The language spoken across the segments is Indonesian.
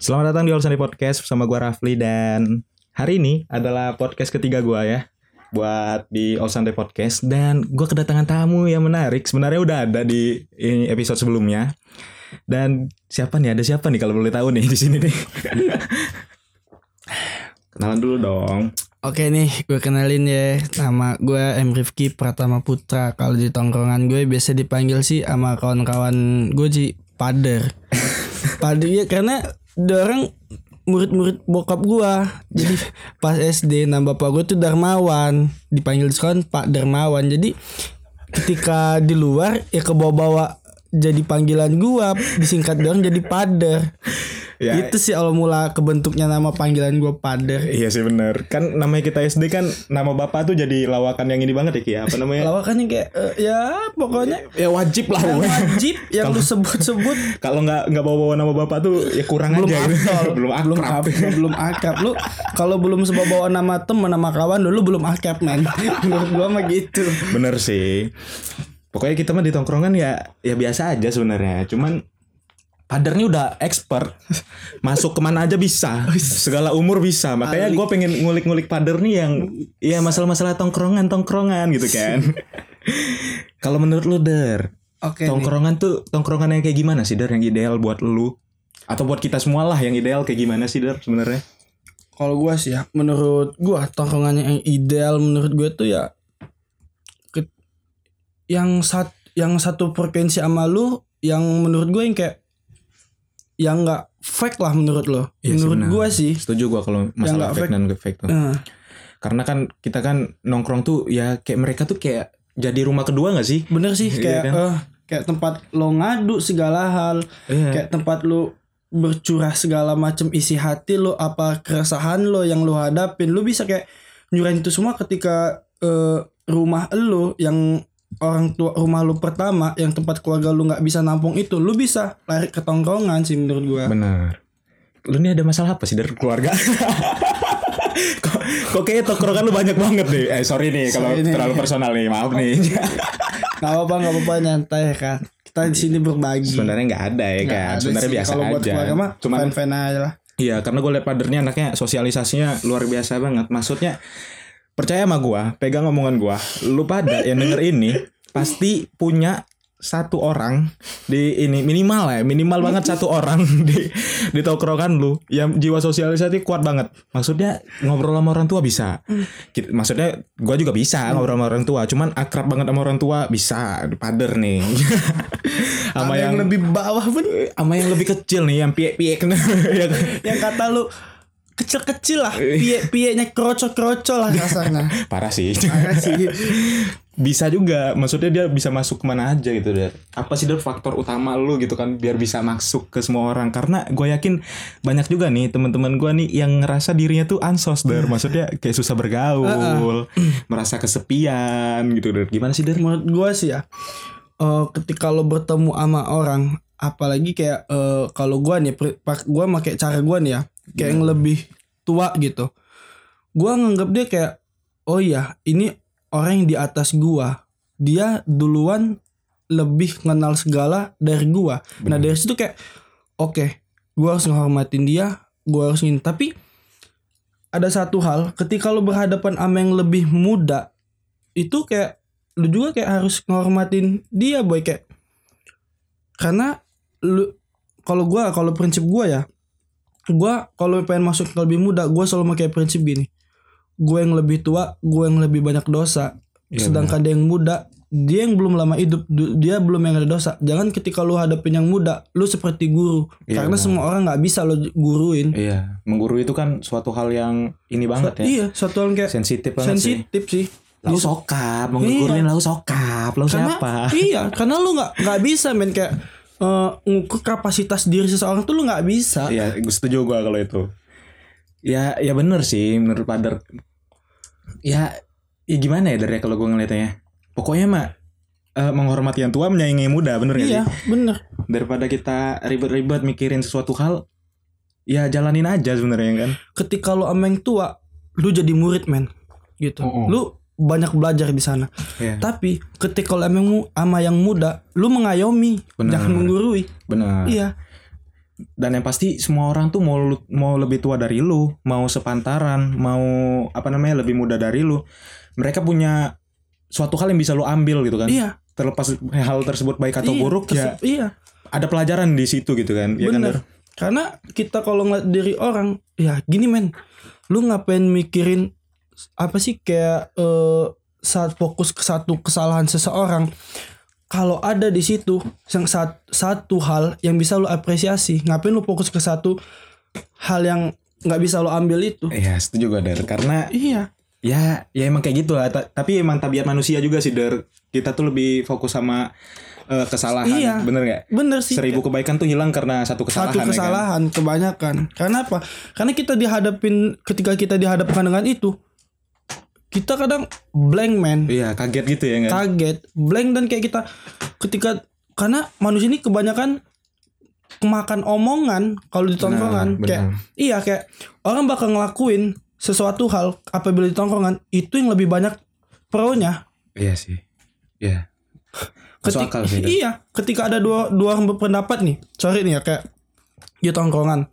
Selamat datang di Sunday Podcast bersama gue Rafli dan hari ini adalah podcast ketiga gue ya buat di All Sunday Podcast. Dan gue kedatangan tamu yang menarik sebenarnya udah ada di episode sebelumnya. Dan siapa nih? Ada siapa nih kalau boleh tahu nih di sini nih? Kenalan dulu dong. Oke nih, gue kenalin ya. Nama gue M. Rifki Pratama Putra. Kalau di tongkrongan gue biasa dipanggil sih sama kawan-kawan gue sih Pader. Pader ya karena orang murid-murid bokap gue Jadi pas SD nama bapak gue tuh Darmawan. Dipanggil di sekolah Pak Darmawan. Jadi ketika di luar ya ke bawah-bawah jadi panggilan gua. Disingkat doang jadi pader Ya. itu sih awal mula kebentuknya nama panggilan gua pader. Iya sih bener. Kan namanya kita SD kan Nama bapak tuh jadi lawakan yang ini banget ya Ki Apa namanya? Lawakannya kayak eh, ya pokoknya. Ya wajib lah. Yang pokoknya. wajib. Yang lu sebut-sebut. Kalau nggak nggak bawa-bawa nama bapak tuh ya kurang belum aja. akal belum belum akrab. akrab belum akrab. Lu kalau belum sebab bawa nama temen nama kawan lu belum akrab men. Menurut gua mah gitu. Bener sih. Pokoknya kita mah di tongkrongan ya ya biasa aja sebenarnya. Cuman padarnya udah expert. Masuk ke mana aja bisa. Segala umur bisa. Makanya gue pengen ngulik-ngulik pader nih yang ya masalah-masalah tongkrongan-tongkrongan gitu kan. Kalau menurut lu Der, nih. tongkrongan tuh tongkrongan yang kayak gimana sih Der yang ideal buat lu? Atau buat kita semua lah yang ideal kayak gimana sih Der sebenarnya? kalau gua sih ya menurut gua tongkrongannya yang ideal menurut gua tuh ya ke- yang sat yang satu frekuensi sama lu yang menurut gua yang kayak yang nggak fake lah menurut lo Iya sih, menurut gua sih Setuju gua kalau masalah fake fake. dan nggak fake tuh. Eh, Karena kan kita kan nongkrong tuh ya kayak mereka tuh kayak jadi rumah kedua gak sih? bener sih Iya kayak kan? eh, kayak tempat lo ngadu segala hal Iya. kayak tempat lu bercurah segala macam isi hati lo apa keresahan lo yang lo hadapin lu bisa kayak nyurahin itu semua ketika eh, rumah lo yang orang tua rumah lu pertama yang tempat keluarga lu nggak bisa nampung itu lu bisa lari ke tongkrongan sih menurut gua Benar. Lu nih ada masalah apa sih dari keluarga? kok, kok kayaknya tongkrongan lu banyak banget nih. Eh sorry nih kalau terlalu personal nih, maaf nih. nggak apa-apa nggak apa-apa nyantai kan kita di sini berbagi Sebenarnya nggak ada ya Nggak kan. Sebenarnya biasa kalau buat aja. keluarga mah Cuman fan fan aja lah iya karena gue liat padernya anaknya sosialisasinya luar biasa banget. Maksudnya percaya sama gua, pegang omongan gua. Lu pada yang denger ini pasti punya satu orang di ini minimal ya minimal banget satu orang di di tongkrongan lu yang jiwa sosialisasi kuat banget. Maksudnya ngobrol sama orang tua bisa. Maksudnya gua juga bisa ngobrol sama orang tua cuman akrab banget sama orang tua bisa pader nih. Sama Ada yang, lebih bawah pun. sama yang lebih kecil nih yang pie pie yang yang kata lu kecil-kecil lah. Pie pienya kroco-kroco lah kasarnya parah sih. Parah sih. bisa juga. Maksudnya dia bisa masuk ke mana aja gitu deh apa sih dari faktor utama lu gitu kan biar bisa masuk ke semua orang? Karena gue yakin banyak juga nih teman-teman gue nih yang ngerasa dirinya tuh ansos der maksudnya kayak susah bergaul merasa kesepian gitu der gimana sih der menurut gua sih ya eh, ketika lo bertemu sama orang apalagi kayak eh, kalau gua nih gua pakai cara gua nih ya kayak yang lebih tua gitu. Gua nganggap dia kayak oh iya ini orang yang di atas gua. Dia duluan lebih kenal segala dari gua. Nah dari situ kayak oke gua harus menghormatin dia gua harus ingin tapi ada satu hal ketika lo berhadapan sama yang lebih muda itu kayak lu juga kayak harus nghormatin dia boy. Kayak karena lu kalau gua kalau prinsip gua ya gua kalau pengen masuk ke lebih muda gua selalu pakai prinsip gini. Gue yang lebih tua gue yang lebih banyak dosa. Iya, sedangkan dia yang muda dia yang belum lama hidup du- dia belum yang ada dosa. Jangan ketika lu hadapin yang muda lu seperti guru. Iya, karena benar. semua orang nggak bisa lo guruin. Iya mengguru itu kan suatu hal yang ini banget ya. iya satu hal kayak sensitif banget sih. sensitif sih. Lalu sokap mau ngukurin lalu sokap lalu siapa? iya karena lu nggak nggak bisa men kayak eh, ngukur kapasitas diri seseorang tuh lu nggak bisa Iya, gue setuju gue kalau itu. Ya, ya bener sih menurut Padar. Ya, ya gimana ya dari kalau gue ngeliatnya. Pokoknya mah eh, menghormati yang tua menyayangi yang muda, bener gak iya sih? bener Daripada kita ribet-ribet mikirin sesuatu hal, ya jalanin aja sebenarnya kan. ketika lu sama yang tua lu jadi murid men gitu Oh, oh. lu banyak belajar di sana Iya. tapi ketika yang mu- sama yang muda lu mengayomi Benar. jangan menggurui Benar. iya dan yang pasti semua orang tuh mau mau lebih tua dari lu, mau sepantaran, mau apa namanya lebih muda dari lu. Mereka punya suatu hal yang bisa lu ambil gitu kan. Iya. Terlepas hal tersebut baik atau iya, buruk ya Iya. ada pelajaran di situ gitu kan. Iya kan, Bener. Dar? Karena kita kalau ngeliat dari orang, ya gini men, lu ngapain mikirin apa sih kayak eh, saat fokus ke satu kesalahan seseorang, kalau ada di situ yang sat- satu hal yang bisa lu apresiasi, ngapain lu fokus ke satu hal yang nggak bisa lu ambil itu? Iya, setuju gue Dar. Karena Iya, ya ya emang kayak gitu lah. Ta- tapi emang tabiat manusia juga sih Dar. Kita tuh lebih fokus sama eh, kesalahan. Iya. Bener gak? bener sih. Seribu kebaikan tuh hilang karena satu kesalahan. satu ya kan? kesalahan kebanyakan. Karena apa? Karena kita dihadapin ketika kita dihadapkan dengan itu, kita kadang blank man. Iya, kaget gitu ya kan? kaget blank dan kayak kita ketika karena manusia ini kebanyakan kemakan omongan kalau di tongkrongan Benar, kayak iya kayak orang bakal ngelakuin sesuatu hal apabila di tongkrongan itu yang lebih banyak pro-nya Iya sih. Iya. Masuk Ketik- akal sih. Dar. iya ketika ada dua dua orang berpendapat nih sorry nih ya kayak di tongkrongan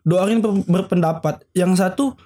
dua orang ber- berpendapat yang satu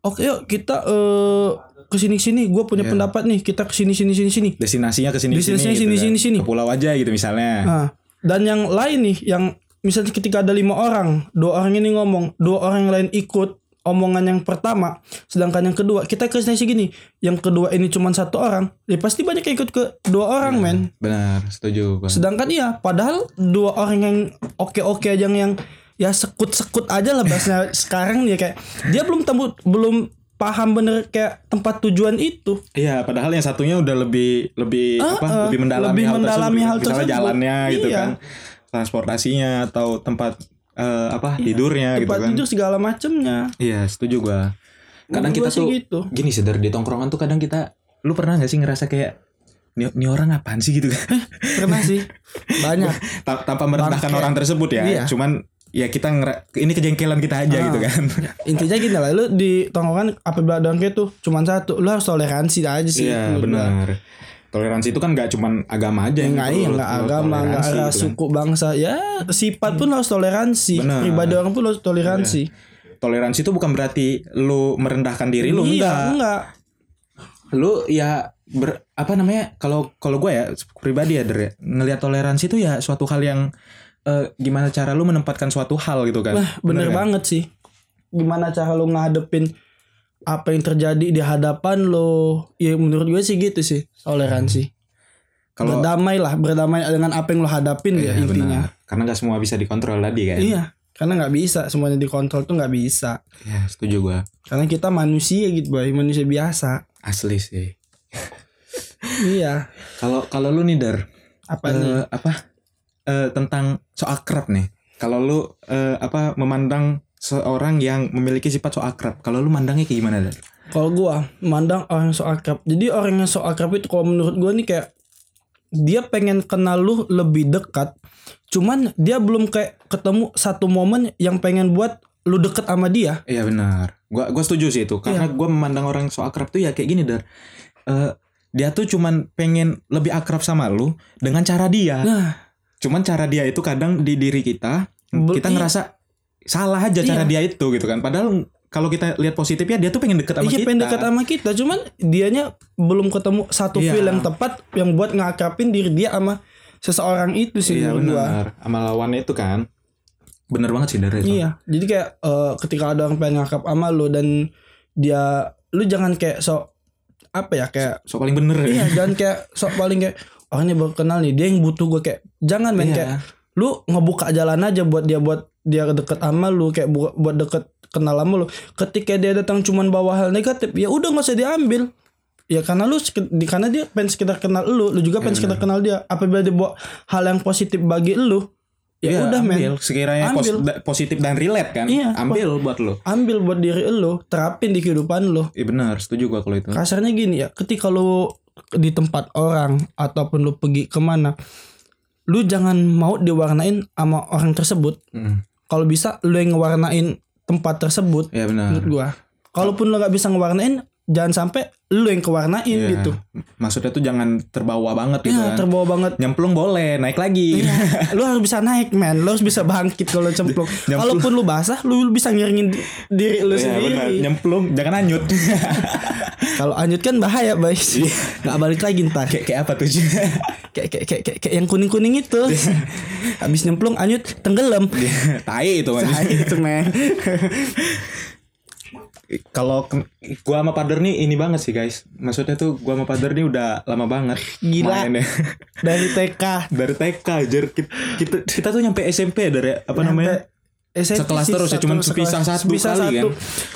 oke yuk kita eh ke sini sini gue punya Iya. pendapat nih kita ke sini sini sini sini Destinasinya ke sini Destinasinya sini, sini, sini. Ke pulau aja gitu misalnya. Nah, dan yang lain nih, yang misalnya ketika ada lima orang, dua orang ini ngomong, dua orang yang lain ikut omongan yang pertama, sedangkan yang kedua kita kasih gini, yang kedua ini cuma satu orang, ya pasti banyak yang ikut ke dua orang men. Benar, setuju Bang. Sedangkan iya, padahal dua orang yang oke-oke aja yang, yang ya sekut-sekut aja lah bahasanya sekarang nih kayak dia belum temu belum paham bener kayak tempat tujuan itu. Iya, padahal yang satunya udah lebih lebih Ah, apa? ah, lebih mendalami lebih hal mendalami tersebut. hal Misalnya tersebut. jalannya gitu Iya. kan. Transportasinya atau tempat eh, apa? tidurnya gitu Tempat kan. tidur segala macemnya. Iya, setuju gua. Kadang kita gua sih tuh gitu. gini sih dari di tongkrongan tuh kadang kita lu pernah gak sih ngerasa kayak ini, ini orang apaan sih gitu kan? Pernah sih. Banyak. Ta- tanpa merendahkan Bangke. orang tersebut ya. Iya. Cuman ya kita ngera- ini kejengkelan kita aja Ah. gitu kan. Intinya gini lah, lu di tongkrongan apabila ada kayak tuh cuman satu, lu harus toleransi aja sih. Iya, benar. Toleransi itu kan gak cuman agama aja Ya yang perlu iya, lu agama, toleransi ras, gitu kan. suku, bangsa. Ya, sifat pun harus toleransi. Benar. Iya. Pribadi orang pun harus toleransi. Toleransi itu bukan berarti lu merendahkan diri lu iya, enggak. enggak. Lu ya ber, apa namanya? Kalau kalau gue ya pribadi ya, Der, ya, ngelihat toleransi itu ya suatu hal yang eh, gimana cara lu menempatkan suatu hal gitu kan. Nah, bener, kan? banget sih. Gimana cara lu ngadepin apa yang terjadi di hadapan lo? Ya menurut gue sih gitu sih, toleransi. Kalau berdamai lah, berdamai dengan apa yang lo hadapin ya Iya, intinya. benar. Karena gak semua bisa dikontrol tadi kan. Iya, karena nggak bisa semuanya dikontrol tuh nggak bisa. Ya, setuju gua. Karena kita manusia gitu, boy, manusia biasa. Asli sih. iya. Kalau kalau lu nih Der, Apa eh, nih? apa eh, tentang so akrab nih. Kalau lu eh, apa memandang seorang yang memiliki sifat so akrab, kalau lu mandangnya kayak gimana Der? Kalau gua mandang orang so akrab. Jadi orang yang so akrab itu kalau menurut gua nih kayak dia pengen kenal lu lebih dekat. Cuman dia belum kayak ketemu satu momen yang pengen buat lu deket sama dia. Iya benar. Gua gua setuju sih itu karena Iya. gua memandang orang so akrab tuh ya kayak gini Dar. Eh, dia tuh cuman pengen lebih akrab sama lu dengan cara dia. Nah, Cuman cara dia itu kadang di diri kita Bel- kita iya. ngerasa salah aja cara Iya. dia itu gitu kan. Padahal kalau kita lihat positifnya dia tuh pengen deket sama iya kita. pengen deket sama kita. Cuman dianya belum ketemu satu Iya. feel yang tepat yang buat ngakrapin diri dia sama seseorang itu sih Iya benar. Sama lawannya itu kan. Bener banget sih dari itu. Iya, jadi kayak eh, ketika ada orang pengen ngakap sama lu dan dia lu jangan kayak sok apa ya kayak So paling bener ya. iya jangan kayak sok paling kayak orangnya baru kenal nih dia yang butuh gue kayak jangan main Iya. kayak lu ngebuka jalan aja buat dia buat dia deket sama lu kayak bu- buat deket kenal sama lu ketika dia datang cuman bawa hal negatif ya udah nggak usah diambil ya karena lu di karena dia pengen sekedar kenal lu lu juga pengen Iya, sekedar kenal dia apabila dia bawa hal yang positif bagi lu ya Iya, udah men ambil. Sekiranya pos- Ambil. positif dan relate kan. Iya. Ambil buat lo. ambil buat diri lu terapin di kehidupan lu Iya benar, setuju gua kalau itu. kasarnya gini ya ketika lu di tempat orang ataupun lu pergi ke mana lu jangan mau diwarnain sama orang tersebut Mm. kalau bisa lu yang ngewarnain tempat tersebut Iya benar. menurut gua kalaupun lu nggak bisa ngewarnain jangan sampai lu yang kewarnain Iya. gitu Maksudnya tuh jangan terbawa banget gitu ya kan. terbawa banget Nyemplung boleh, naik lagi. Iya, lu harus bisa naik man, lu harus bisa bangkit kalau cemplung. Nyemplung. Kalaupun lu basah, lu bisa ngiringin di- diri lu Iya, benar. sendiri. Nyemplung, jangan anyut. Kalau anyut kan bahaya, guys. Iya. Gak balik lagi ntar. kayak kayak apa tuh? Kayak kayak kayak kayak, kayak yang kuning kuning itu. Iya. Habis nyemplung anyut tenggelam. tai itu kan. Nah, itu man. Kalau gua sama Pader nih ini banget sih guys. Maksudnya tuh gua sama Pader nih udah lama banget Gila. mainnya. Dari TK dari TK aja kita, kita kita tuh nyampe SMP dari apa namanya? SMP Sekelas sih, terus ya, cuman satu sepisah satu Sepisah kali kan.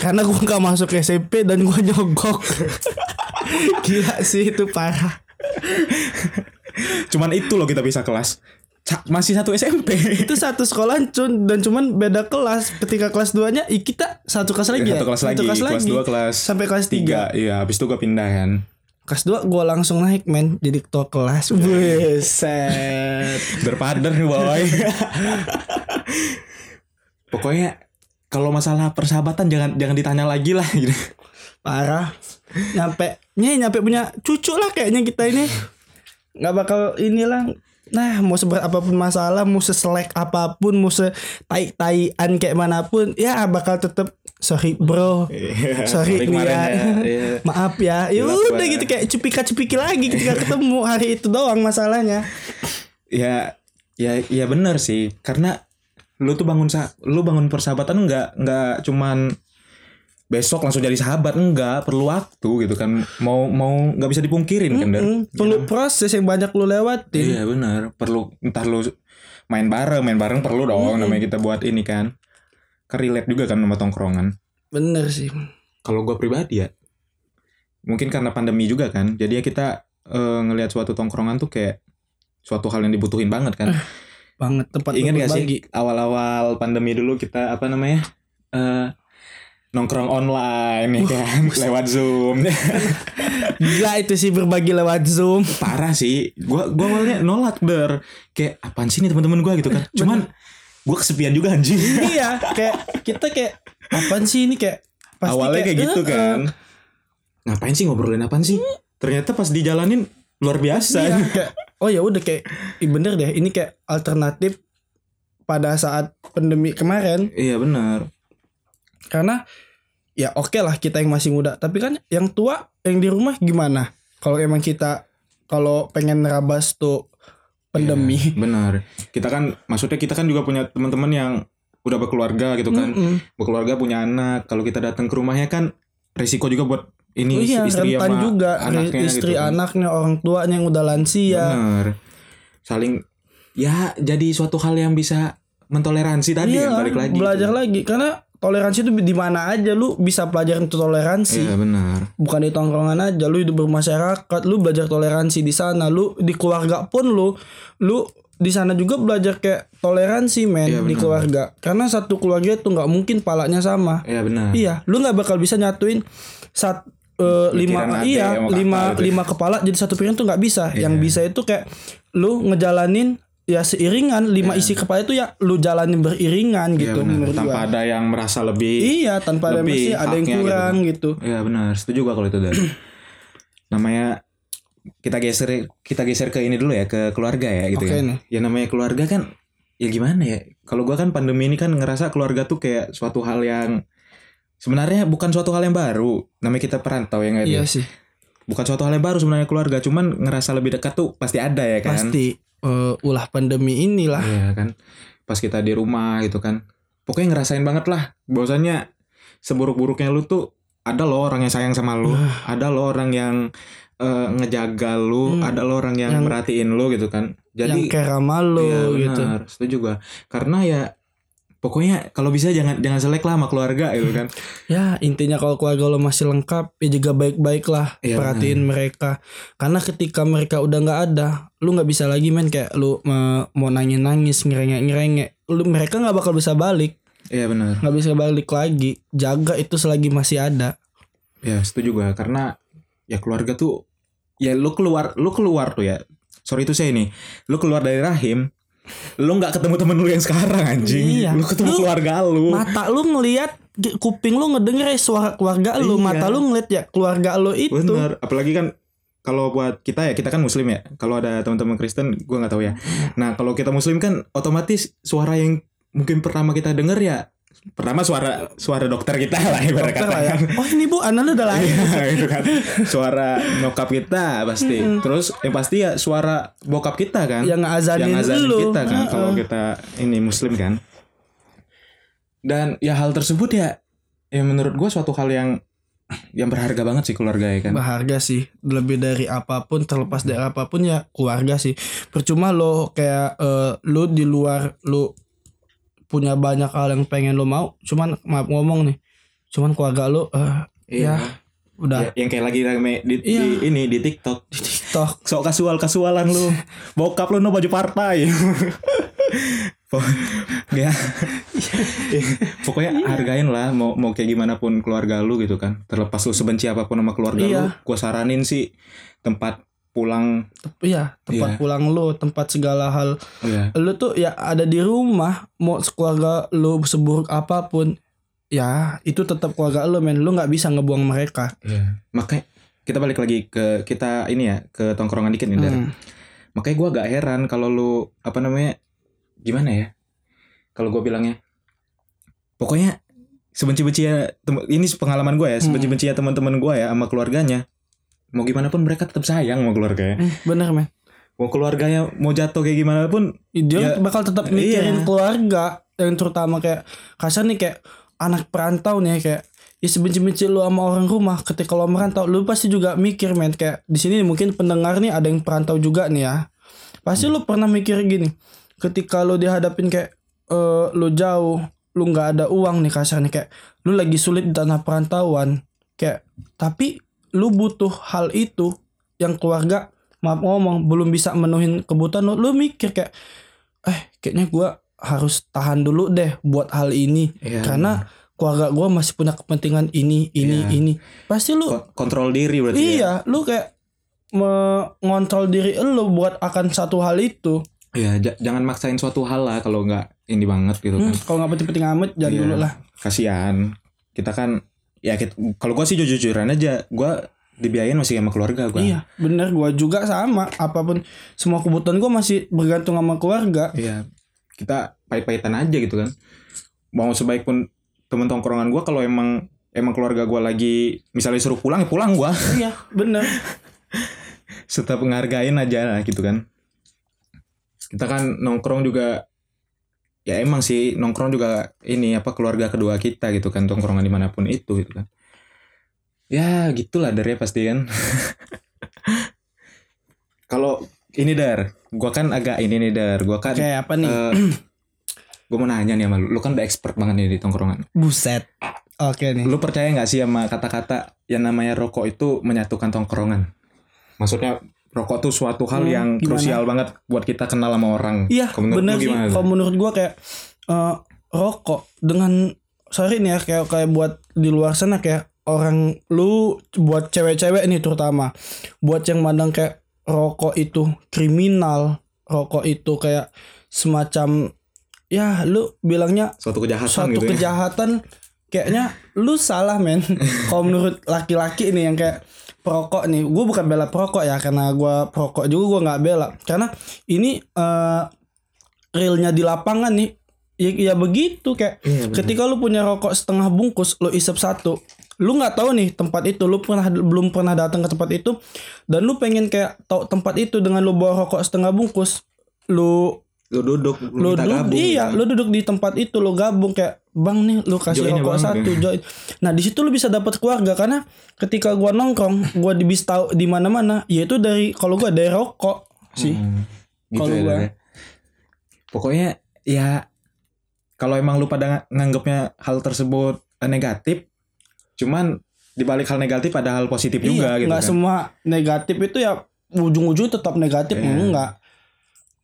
Karena gua gak masuk SMP dan gua nyogok. Gila sih itu parah. Cuman itu loh kita bisa kelas. Masih satu SMP. itu satu sekolah cun dan cuman beda kelas. Ketika kelas 2 nya kita satu kelas lagi ya? satu kelas lagi, kelas, dua kelas sampai kelas 3 Iya, habis itu gua pindah kan. kelas 2 gue langsung naik men. Jadi ketua kelas. Buset. Berpader nih boy. Pokoknya kalau masalah persahabatan jangan jangan ditanya lagi lah gitu. parah. Nyampe nya nyampe punya cucu lah kayaknya kita ini. Nggak bakal inilah nah mau seberat apa pun masalah mau seselek apa pun mau setai taian kayak mana pun ya bakal tetep sorry bro. Sorry nih ya. ya, iya. maaf ya. Ya Gila, udah gitu kayak cupika cupiki lagi ketika ketemu. Hari itu doang masalahnya. Ya ya ya benar sih. Karena lu tuh bangun sa lu bangun persahabatan enggak enggak cuman besok langsung jadi sahabat. Enggak perlu waktu gitu kan. Mau mau nggak bisa dipungkirin kan Dar? Hmm, perlu proses yang banyak lu lewatin. Iya benar. Perlu entah lu main bareng. Main bareng perlu dong namanya kita buat ini kan. Kan relate juga kan sama tongkrongan. Bener sih. Kalau gua pribadi ya. Mungkin karena pandemi juga kan. Jadi ya kita eh, ngelihat suatu tongkrongan tuh kayak suatu hal yang dibutuhin banget kan. Banget. Tempat Ingat gak sih awal-awal pandemi dulu kita apa namanya eh nongkrong online ya kan? lewat zoom. Gila itu sih berbagi lewat Zoom. parah sih. Gua gua awalnya nolak der kayak apaan sih nih teman-teman gua? gitu kan. Cuman gua kesepian juga anjing. Iya, kayak kita kayak apaan sih ini? Kayak pasti awalnya kayak, gitu "Eh, kan. Ngapain sih ngobrolin apaan sih? Ternyata pas dijalanin luar biasa. Iya, kayak oh ya udah kayak bener deh ini kayak alternatif pada saat pandemi kemarin. Iya benar karena ya oke lah kita yang masih muda. Tapi kan yang tua yang di rumah gimana? Kalau emang kita kalau pengen nerabas tuh pandemi Iya, benar. Kita kan maksudnya kita kan juga punya teman-teman yang udah berkeluarga gitu kan. Mm-mm. berkeluarga punya anak. Kalau kita datang ke rumahnya kan resiko juga buat ini Oh iya, istri rentan sama juga. Anaknya istri gitu kan. anaknya orang tuanya yang udah lansia. Bener saling ya jadi suatu hal yang bisa mentoleransi tadi Iya, kan? balik lagi belajar gitu. lagi. Karena toleransi itu di mana aja lu bisa pelajarin tuh toleransi. Iya benar. Bukan di tongkrongan aja lu hidup bermasyarakat lu belajar toleransi di sana lu di keluarga pun lu lu di sana juga belajar kayak toleransi men Iya, di keluarga. Karena satu keluarga itu nggak mungkin palanya sama. Iya benar. Iya lu nggak bakal bisa nyatuin sat eh, lima iya kakak lima ya. lima kepala jadi satu pikiran tuh nggak bisa. Yang Iya. bisa itu kayak lu ngejalanin ya seiringan lima isi kepala itu ya lu jalanin beriringan Iya, gitu benar. menurut tanpa gua ada yang merasa lebih iya tanpa ada lebih ada yang haknya gitu kurang gitu, Iya benar, setuju gua kalau itu dari. namanya kita geser kita geser ke ini dulu ya ke keluarga ya gitu Oke ya. nih. Ya namanya keluarga kan ya gimana ya? Kalau gua kan pandemi ini kan ngerasa keluarga tuh kayak suatu hal yang sebenarnya bukan suatu hal yang baru. Namanya kita perantau ya nggak iya sih Bukan suatu hal yang baru sebenarnya keluarga, cuman ngerasa lebih dekat tuh pasti ada ya kan. pasti eh, ulah pandemi inilah Iya kan. Pas kita di rumah gitu kan. Pokoknya ngerasain banget lah bahwasanya seburuk-buruknya lu tuh ada loh orang yang sayang sama lu, ada loh orang yang eh, ngejaga lu, Hmm. ada loh orang yang, Yang- merhatiin lu gitu kan. yang Jadi kayak sama lu iya, gitu setuju gua. Karena ya pokoknya kalau bisa jangan jangan selek lah sama keluarga gitu kan. ya intinya kalau keluarga lo masih lengkap ya juga baik-baik lah Iya, perhatiin mereka karena ketika mereka udah nggak ada lu nggak bisa lagi main kayak lu mau nangis nangis ngerengek ngerengek lu mereka nggak bakal bisa balik Iya benar. nggak bisa balik lagi jaga itu selagi masih ada Ya setuju gua karena ya keluarga tuh ya lu keluar lu keluar tuh ya. Sorry itu saya ini. Lu keluar dari rahim lu nggak ketemu temen lu yang sekarang anjing Iya. lu ketemu Lu- keluarga lu mata lu ngelihat kuping lu ngedenger ya suara keluarga lu, Iya. mata lu ngeliat ya keluarga lu itu. Bener, apalagi kan kalau buat kita ya kita kan muslim ya. Kalau ada teman-teman Kristen gua nggak tahu ya. Nah, kalau kita muslim kan otomatis suara yang mungkin pertama kita denger ya pertama suara suara dokter kita lah ibarat Dokter kata lah ya. Oh ini bu, anak udah lahir. Iya, itu kan. Suara nyokap kita pasti. Terus yang pasti ya suara bokap kita kan. Yang ngazanin yang ngazanin kita kan Heeh. kalau kita ini muslim kan. Dan ya hal tersebut ya ya menurut gua suatu hal yang yang berharga banget sih keluarga ya kan. Berharga sih, lebih dari apa pun, terlepas dari apa pun ya keluarga sih. Percuma lo kayak eh, lu di luar lu punya banyak hal yang pengen lo mau, cuman maaf ngomong nih, cuman keluarga lo eh Iya. ya udah Ya, yang kayak lagi rame di, Iya. di ini di TikTok. di TikTok. Sok kasual kasualan lu. Bokap lu no baju partai. Ya. Pokoknya hargain lah mau mau kayak gimana pun keluarga lu gitu kan. Terlepas lu sebenci apa pun sama keluarga Iya. lu, gua saranin sih tempat pulang Iya, tempat Iya. pulang lo, tempat segala hal. ya. Lu tuh ya ada di rumah, mau keluarga lu seburuk apa pun, ya itu tetap keluarga lu men. Lu nggak bisa ngebuang mereka. Iya. Makanya kita balik lagi ke kita ini ya ke tongkrongan dikit nih. Hmm. Makanya gua agak heran kalau lu apa namanya gimana ya? Kalau gua bilangnya pokoknya sebenci-benci ya ini pengalaman gua ya, Hmm. sebenci-benci ya teman-teman gua ya sama keluarganya. Mau gimana pun mereka tetap sayang sama keluarganya. Hmm, bener men. Mau keluarganya mau jatuh kayak gimana pun Dia Ya, bakal tetap mikirin iya. keluarga yang terutama kayak kasar nih kayak anak perantau nih kayak ya sebenci-benci lu sama orang rumah ketika lo merantau lu pasti juga mikir men kayak di sini mungkin pendengar nih ada yang perantau juga nih ya pasti lu pernah mikir gini ketika lu dihadapin kayak eh lu jauh lu nggak ada uang nih kasar nih kayak lu lagi sulit di tanah perantauan kayak tapi lu butuh hal itu yang keluarga maaf ngomong belum bisa menuhin kebutuhan lu lu mikir kayak eh kayaknya gua harus tahan dulu deh buat hal ini Iya. karena keluarga gua masih punya kepentingan ini ini Iya. ini pasti lu ko- kontrol diri berarti ya. iya lu kayak mengontrol diri lu buat akan satu hal itu Iya, ja- jangan maksain suatu hal lah kalau nggak ini banget gitu kan. Hmm, kalau nggak penting-penting amat jangan Iya. dulu lah Kasihan. Kita kan ya kalau gua sih jujur-jujuran aja, gua dibiayain masih sama keluarga gua. iya bener gua juga sama apa pun semua kebutuhan gua masih bergantung sama keluarga Iya. Kita pahit-pahitan aja gitu kan. Mau sebaik pun temen tongkrongan gua kalau emang emang keluarga gua lagi misalnya suruh pulang ya pulang gua. iya bener Tetap ngehargain aja lah gitu kan. Kita kan nongkrong juga ya emang sih nongkrong juga ini apa keluarga kedua kita gitu kan tongkrongan di mana pun itu gitu kan. Ya gitulah dari pasti kan. Kalau ini dar, gua kan agak ini nih dar, gua kan kayak apa nih eh, gue mau nanya nih sama lu, lu kan udah expert banget nih di tongkrongan. buset oke nih Lu percaya nggak sih sama kata-kata yang namanya rokok itu menyatukan tongkrongan? Maksudnya rokok tuh suatu hal Hmm, yang gimana? krusial banget buat kita kenal sama orang. Iya lu sih? Kalau menurut gua kayak eh, rokok dengan sorry nih ya kayak kayak buat di luar sana kayak orang lu buat cewek-cewek nih terutama buat yang mandang kayak rokok itu kriminal rokok itu kayak semacam ya lu bilangnya Suatu kejahatan suatu gitu ya. kejahatan kayaknya lu salah men kalau menurut laki-laki nih yang kayak perokok nih gue bukan bela perokok ya karena gue perokok juga gue nggak bela karena ini eh realnya di lapangan nih ya, ya begitu kayak Iya, bener. ketika lu punya rokok setengah bungkus lu isep satu lu nggak tahu nih tempat itu lu pernah belum pernah datang ke tempat itu dan lu pengen kayak tahu tempat itu dengan lu bawa rokok setengah bungkus lu Lu duduk, lu lu, duduk iya kan? lu duduk di tempat itu lu gabung kayak bang nih lu kasih Join ya, rokok Bang. satu join nah di situ lu bisa dapat keluarga karena ketika gua nongkrong gua bisa tahu di mana mana yaitu dari kalau gua dari rokok sih Hmm, gitu Kalau ya, gua. Ya. Pokoknya ya kalau emang lu pada ng- nganggapnya hal tersebut eh, negatif, cuman dibalik hal negatif ada hal positif juga iya, gitu nggak kan. semua negatif itu ya ujung-ujung tetap negatif Iya. enggak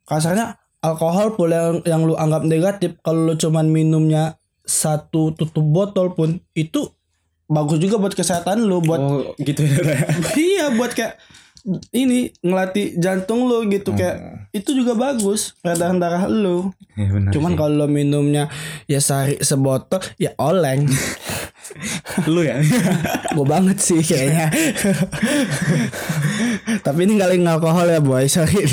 kasarnya alkohol pun yang yang lu anggap negatif kalau lu cuman minumnya satu tutup botol pun itu bagus juga buat kesehatan lu buat Oh gitu ya. Ya. iya buat kayak ini ngelatih jantung lu gitu kayak itu juga bagus peredaran darah lu. Ya, benar Cuman kalau minumnya ya sehari sebotol ya oleng. lu ya. Gue banget sih kayaknya. Tapi ini kali alkohol ya boy sorry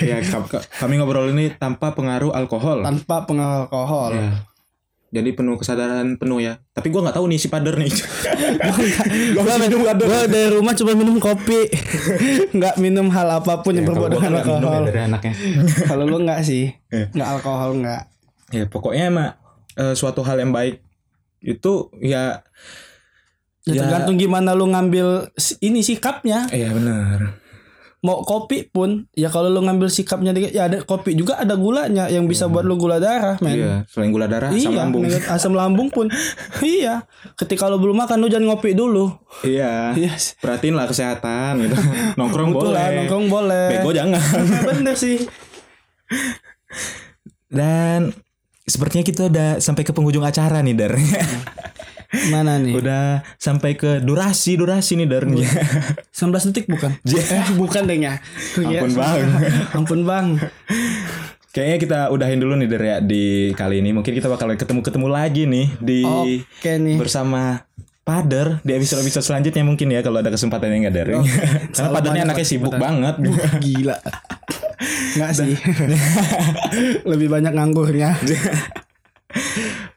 ya ka- ka- kami ngobrol ini tanpa pengaruh alkohol. tanpa pengaruh alkohol. Ya. Jadi penuh kesadaran penuh ya. Tapi gua nggak tahu nih si pader nih. Gue gue dari rumah cuma minum kopi, nggak minum hal apa pun yang Ya, kalau berbau gua dengan nggak minum ya alkohol. dari anaknya. Kalau lu nggak sih, Iya. nggak alkohol nggak. Ya pokoknya emang eh, suatu hal yang baik itu ya Ya, Ya. tergantung gimana lu ngambil ini sikapnya. Iya benar. Mau kopi pun, ya kalau lu ngambil sikapnya ya ada kopi juga ada gulanya yang bisa buat lu gula darah, men. Iya, selain gula darah asam Iya, lambung. menurut asam lambung pun. iya. Ketika lu belum makan lu jangan ngopi dulu. Iya. Iya. Perhatiin lah kesehatan gitu. Nongkrong Betul boleh. lah, nongkrong boleh. Bego jangan. Bener sih. Dan sepertinya kita udah sampai ke penghujung acara nih, Dar. Mana nih? udah sampai ke durasi durasi nih, Dar. 19 detik bukan? Eh, bukan deh ya. Ampun, Bang. Ampun bang. Kayaknya kita udahin dulu nih, Dar ya di kali ini. Mungkin kita bakal ketemu-ketemu lagi nih di Oke nih. bersama Pader di episode-episode selanjutnya mungkin ya kalau ada kesempatan yang nggak dari. Karena Selalu Padernya anaknya sibuk banget. Gila. Enggak sih. Lebih banyak nganggurnya.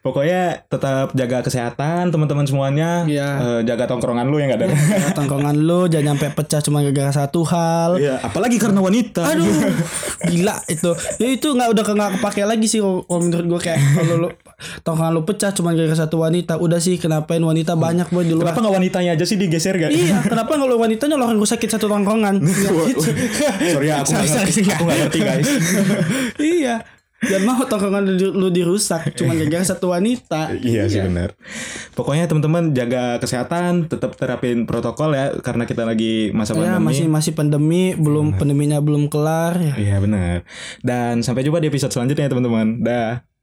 Pokoknya tetap jaga kesehatan teman-teman semuanya. Iya. Eh, jaga tongkrongan lu yang nggak ada. Tongkongan lu jangan sampai pecah cuma gara-gara satu hal. Iya, apalagi karena wanita. Aduh, gila itu. Ya itu nggak udah nggak kepake lagi sih kalau menurut gue kayak kalau lu tongkongan lu pecah cuma gara-gara satu wanita. Udah sih kenapain wanita banyak boy di luar. Kenapa nggak wanitanya aja sih digeser gak? Iya, kenapa kalau wanitanya orang gue sakit satu tongkongan? Gitu. Sorry ya, aku nggak ngerti. Aku nggak ngerti guys. iya. Jangan mau tongkongan lu, lu dirusak cuma gara-gara satu wanita. Iya sih benar. Pokoknya teman-teman jaga kesehatan, tetap terapin protokol ya karena kita lagi masa Ya pandemi. masih masih pandemi, belum pandeminya belum kelar ya. Iya benar. Dan sampai jumpa di episode selanjutnya ya teman-teman. Dah.